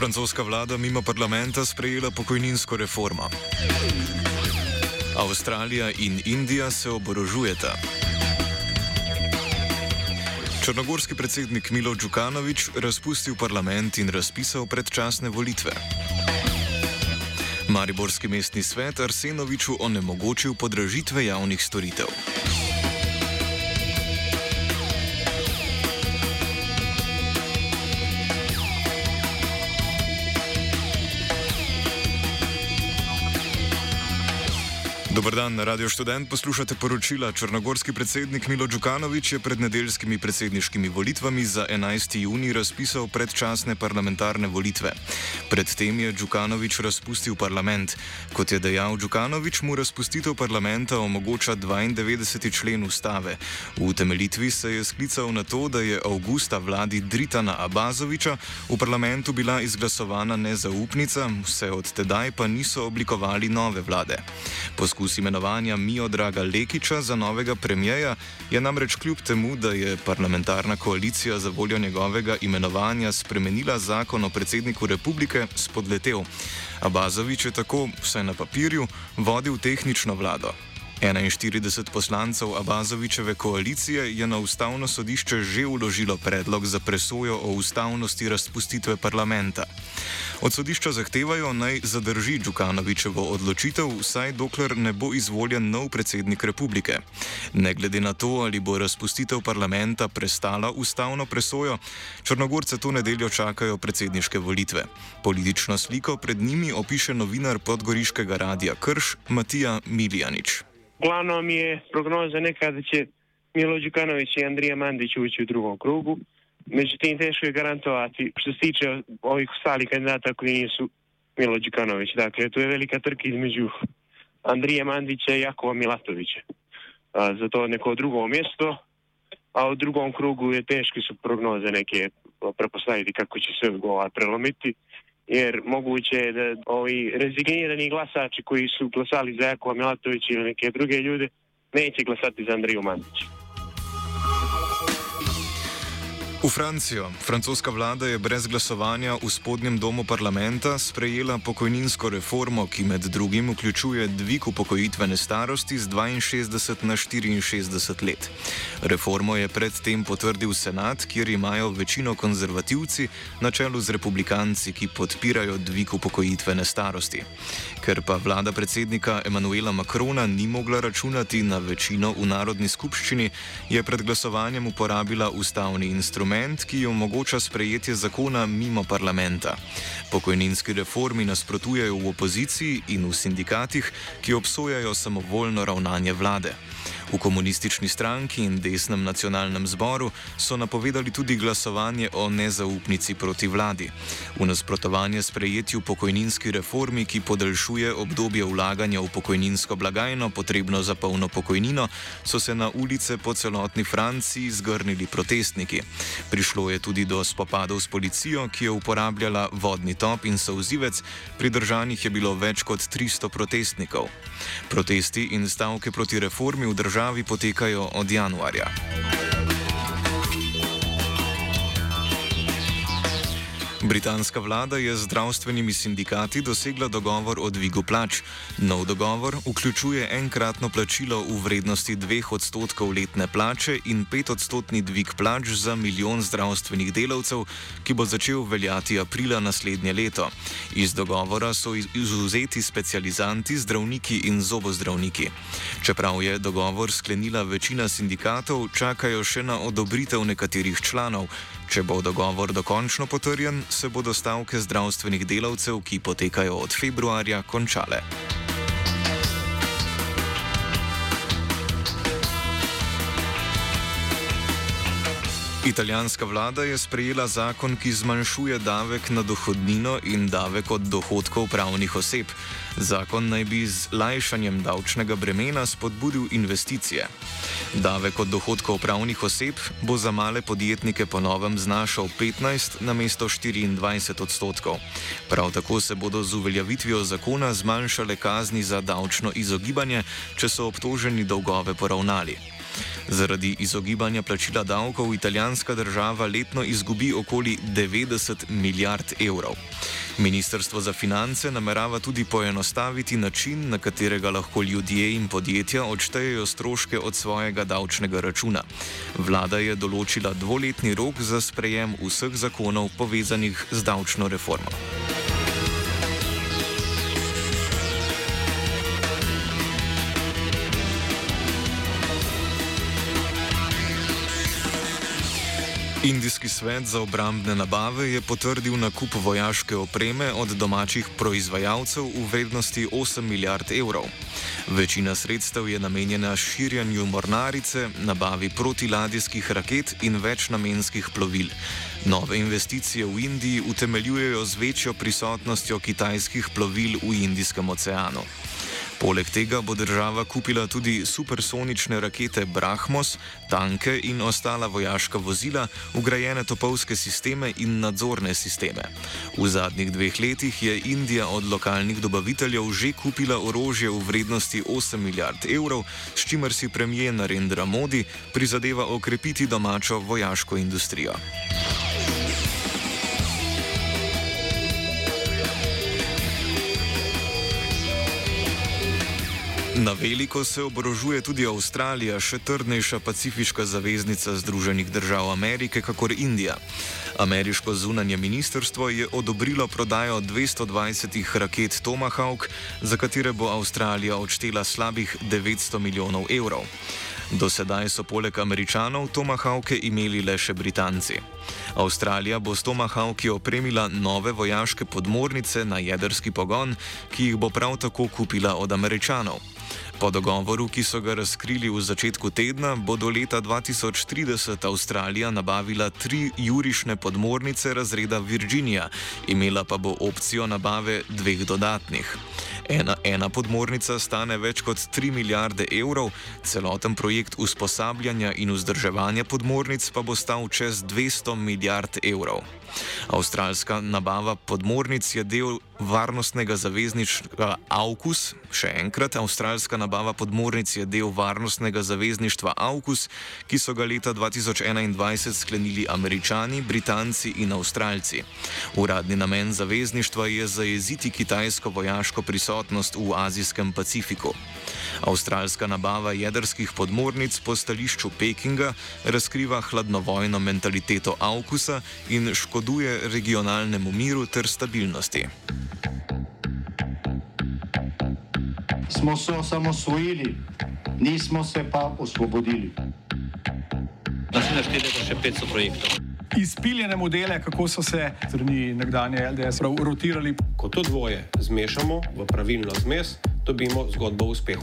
Francoska vlada mimo parlamenta sprejela pokojninsko reformo. Avstralija in Indija se oborožujeta. Črnogorski predsednik Milo Djukanovič razpustil parlament in razpisal predčasne volitve. Mariborski mestni svet Arsenoviču onemogočil podražitve javnih storitev. Dobar dan, Radio Student poslušate poročila. Črnogorski predsednik Milo Djukanovič je pred nedeljskimi predsedniškimi volitvami za 11. juni razpisal predčasne parlamentarne volitve. Predtem je Djukanovič razpustil parlament. Kot je dejal Djukanovič, mu razpustitev parlamenta omogoča 92. člen ustave. V utemeljitvi se je sklical na to, da je avgusta vladi Dritana Abazoviča v parlamentu bila izglasovana nezaupnica, vse od tedaj pa niso oblikovali nove vlade. Poskus Poskus imenovanja Miodraga Lekiča za novega premijeja je namreč kljub temu, da je parlamentarna koalicija za voljo njegovega imenovanja spremenila zakon o predsedniku republike, spodletel. Abazovič je tako, vsaj na papirju, vodil tehnično vlado. 41 poslancev Abazovičeve koalicije je na ustavno sodišče že uložilo predlog za presojo o ustavnosti razpustitve parlamenta. Od sodišča zahtevajo naj zadrži Djukanovičevo odločitev, vsaj dokler ne bo izvoljen nov predsednik republike. Ne glede na to, ali bo razpustitev parlamenta prestala ustavno presojo, Črnogorce to nedeljo čakajo predsedniške volitve. Politično sliko pred njimi opiše novinar podgoriškega radia Krš Matija Miljanič. Uglavnom je prognoza neka da će Milo Đukanović i Andrija Mandić ući u drugom krugu. Međutim, teško je garantovati što se tiče ovih ostalih kandidata koji nisu Milo Đukanović. Dakle, tu je velika trka između Andrija Mandića i Jakova Milatovića. A, za to neko drugo mjesto, a u drugom krugu je teške su prognoze neke prepostaviti kako će se ovaj prelomiti jer moguće je da ovi rezignirani glasači koji su glasali za Jakova Milatovića ili neke druge ljude neće glasati za Andriju Mandića. V Francijo. Francoska vlada je brez glasovanja v spodnjem domu parlamenta sprejela pokojninsko reformo, ki med drugim vključuje dvig upokojitvene starosti z 62 na 64 let. Reformo je predtem potrdil senat, kjer imajo večino konzervativci na čelu z republikanci, ki podpirajo dvig upokojitvene starosti. Ker pa vlada predsednika Emanuela Makrona ni mogla računati na večino v narodni skupščini, je pred glasovanjem uporabila ustavni instrument instrument, ki omogoča sprejetje zakona mimo parlamenta. Pokojninski reformi nasprotujejo v opoziciji in v sindikatih, ki obsojajo samovoljno ravnanje vlade. V komunistični stranki in desnem nacionalnem zboru so napovedali tudi glasovanje o nezaupnici proti vladi. V nasprotovanje sprejetju pokojninski reformi, ki podaljšuje obdobje vlaganja v pokojninsko blagajno potrebno za polno pokojnino, so se na ulice po celotni Franciji zgrnili protestniki. Prišlo je tudi do spopadov s policijo, ki je uporabljala vodni top in souzivec, pridržanih je bilo več kot 300 protestnikov. Protesti in stavke proti reformi v državi državi potekajo od januarja. Britanska vlada je z zdravstvenimi sindikati dosegla dogovor o dvigu plač. Nov dogovor vključuje enkratno plačilo v vrednosti 2 odstotkov letne plače in 5 odstotni dvig plač za milijon zdravstvenih delavcev, ki bo začel veljati aprila naslednje leto. Iz dogovora so izuzeti specializanti, zdravniki in zobozdravniki. Čeprav je dogovor sklenila večina sindikatov, čakajo še na odobritev nekaterih članov. Če bo dogovor dokončno potrjen, se bodo stavke zdravstvenih delavcev, ki potekajo od februarja, končale. Italijanska vlada je sprejela zakon, ki zmanjšuje davek na dohodnino in davek od dohodkov pravnih oseb. Zakon naj bi z lajšanjem davčnega bremena spodbudil investicije. Davek od dohodkov pravnih oseb bo za male podjetnike ponovem znašal 15 na mesto 24 odstotkov. Prav tako se bodo z uveljavitvijo zakona zmanjšale kazni za davčno izogibanje, če so obtoženi dolgove poravnali. Zaradi izogibanja plačila davkov italijanska država letno izgubi okoli 90 milijard evrov. Ministrstvo za finance namerava tudi poenostaviti način, na katerega lahko ljudje in podjetja odštejejo stroške od svojega davčnega računa. Vlada je določila dvoletni rok za sprejem vseh zakonov povezanih z davčno reformo. Indijski svet za obrambne nabave je potrdil nakup vojaške opreme od domačih proizvajalcev v vrednosti 8 milijard evrov. Večina sredstev je namenjena širjanju mornarice, nabavi protiladijskih raket in večnamenskih plovil. Nove investicije v Indiji utemeljujejo z večjo prisotnostjo kitajskih plovil v Indijskem oceanu. Poleg tega bo država kupila tudi supersonične rakete Brahmos, tanke in ostala vojaška vozila, ugrajene topovske sisteme in nadzorne sisteme. V zadnjih dveh letih je Indija od lokalnih dobaviteljev že kupila orožje v vrednosti 8 milijard evrov, s čimer si premijer Narendra Modi prizadeva okrepiti domačo vojaško industrijo. Na veliko se oborožuje tudi Avstralija, še trdnejša pacifiška zaveznica Združenih držav Amerike, kakor Indija. Ameriško zunanje ministrstvo je odobrilo prodajo 220 raket Tomahawk, za katere bo Avstralija odštela slabih 900 milijonov evrov. Do sedaj so poleg Američanov Tomahawke imeli le še Britanci. Avstralija bo s Tomahawki opremila nove vojaške podmornice na jedrski pogon, ki jih bo prav tako kupila od Američanov. Po dogovoru, ki so ga razkrili v začetku tedna, bo do leta 2030 Avstralija nabavila tri jurišne podmornice razreda Virginia, imela pa bo opcijo nabave dveh dodatnih. Ena, ena podmornica stane več kot 3 milijarde evrov, celoten projekt usposabljanja in vzdrževanja podmornic pa bo stal čez 200 milijard evrov. Avstralska nabava podmornic je del varnostnega zavezništva AUKUS. Še enkrat, avstralska nabava podmornic je del varnostnega zavezništva AUKUS, ki so ga leta 2021 sklenili američani, britanci in avstralci. Uradni namen zavezništva je zajeziti kitajsko vojaško prisotnost v Azijskem Pacifiku. Avstralska nabava jedrskih podmornic po stališču Pekinga razkriva hladnovojno mentaliteto AUKUSA in škoduje regionalnemu miru ter stabilnosti. Smo se osamosvojili, nismo se pa osvobodili. Da se naštete še 500 projektov. Izpiljene modele, kako so se strani nekdanje LDS rotirali. Ko to dvoje zmešamo v pravilno zmes, dobimo zgodbo o uspehu.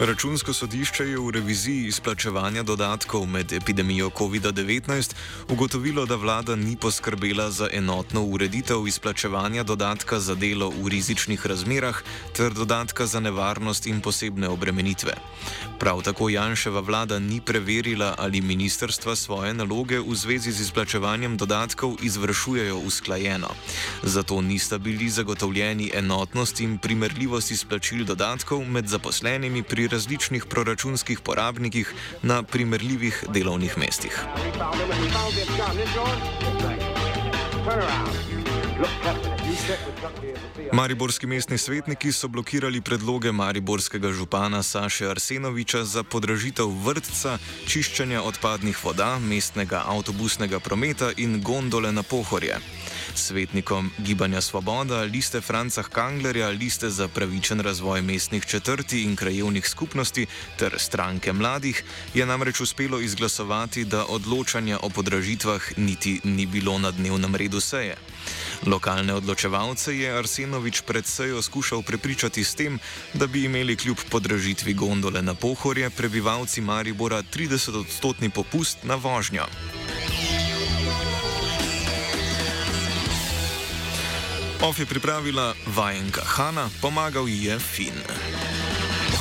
Računsko sodišče je v reviziji izplačevanja dodatkov med epidemijo COVID-19 ugotovilo, da vlada ni poskrbela za enotno ureditev izplačevanja dodatka za delo v rizičnih razmerah ter dodatka za nevarnost in posebne obremenitve. Prav tako Janševa vlada ni preverila, ali ministerstva svoje naloge v zvezi z izplačevanjem dodatkov izvršujejo usklajeno. Zato nista bili zagotovljeni enotnost in primerljivost izplačil dodatkov med zaposlenimi pri različnih proračunskih porabnikih na primerljivih delovnih mestih. Mariborski mestni svetniki so blokirali predloge mariborskega župana Saše Arsenoviča za podražitev vrtca, čiščenja odpadnih voda, mestnega avtobusnega prometa in gondole na pohorje. Svetnikom Gibanja Svoboda, liste Franca Kanglerja, liste za pravičen razvoj mestnih četrti in krajevnih skupnosti ter stranke mladih je namreč uspelo izglasovati, da odločanja o podražitvah niti ni bilo na dnevnem redu seje. Lokalne odločevalce je Arsenovič pred sejo skušal prepričati s tem, da bi imeli kljub podražitvi gondole na pohorje prebivalci Maribora 30-odstotni popust na vožnjo. Of je pripravila vajenka Hanna, pomagal ji je Finn.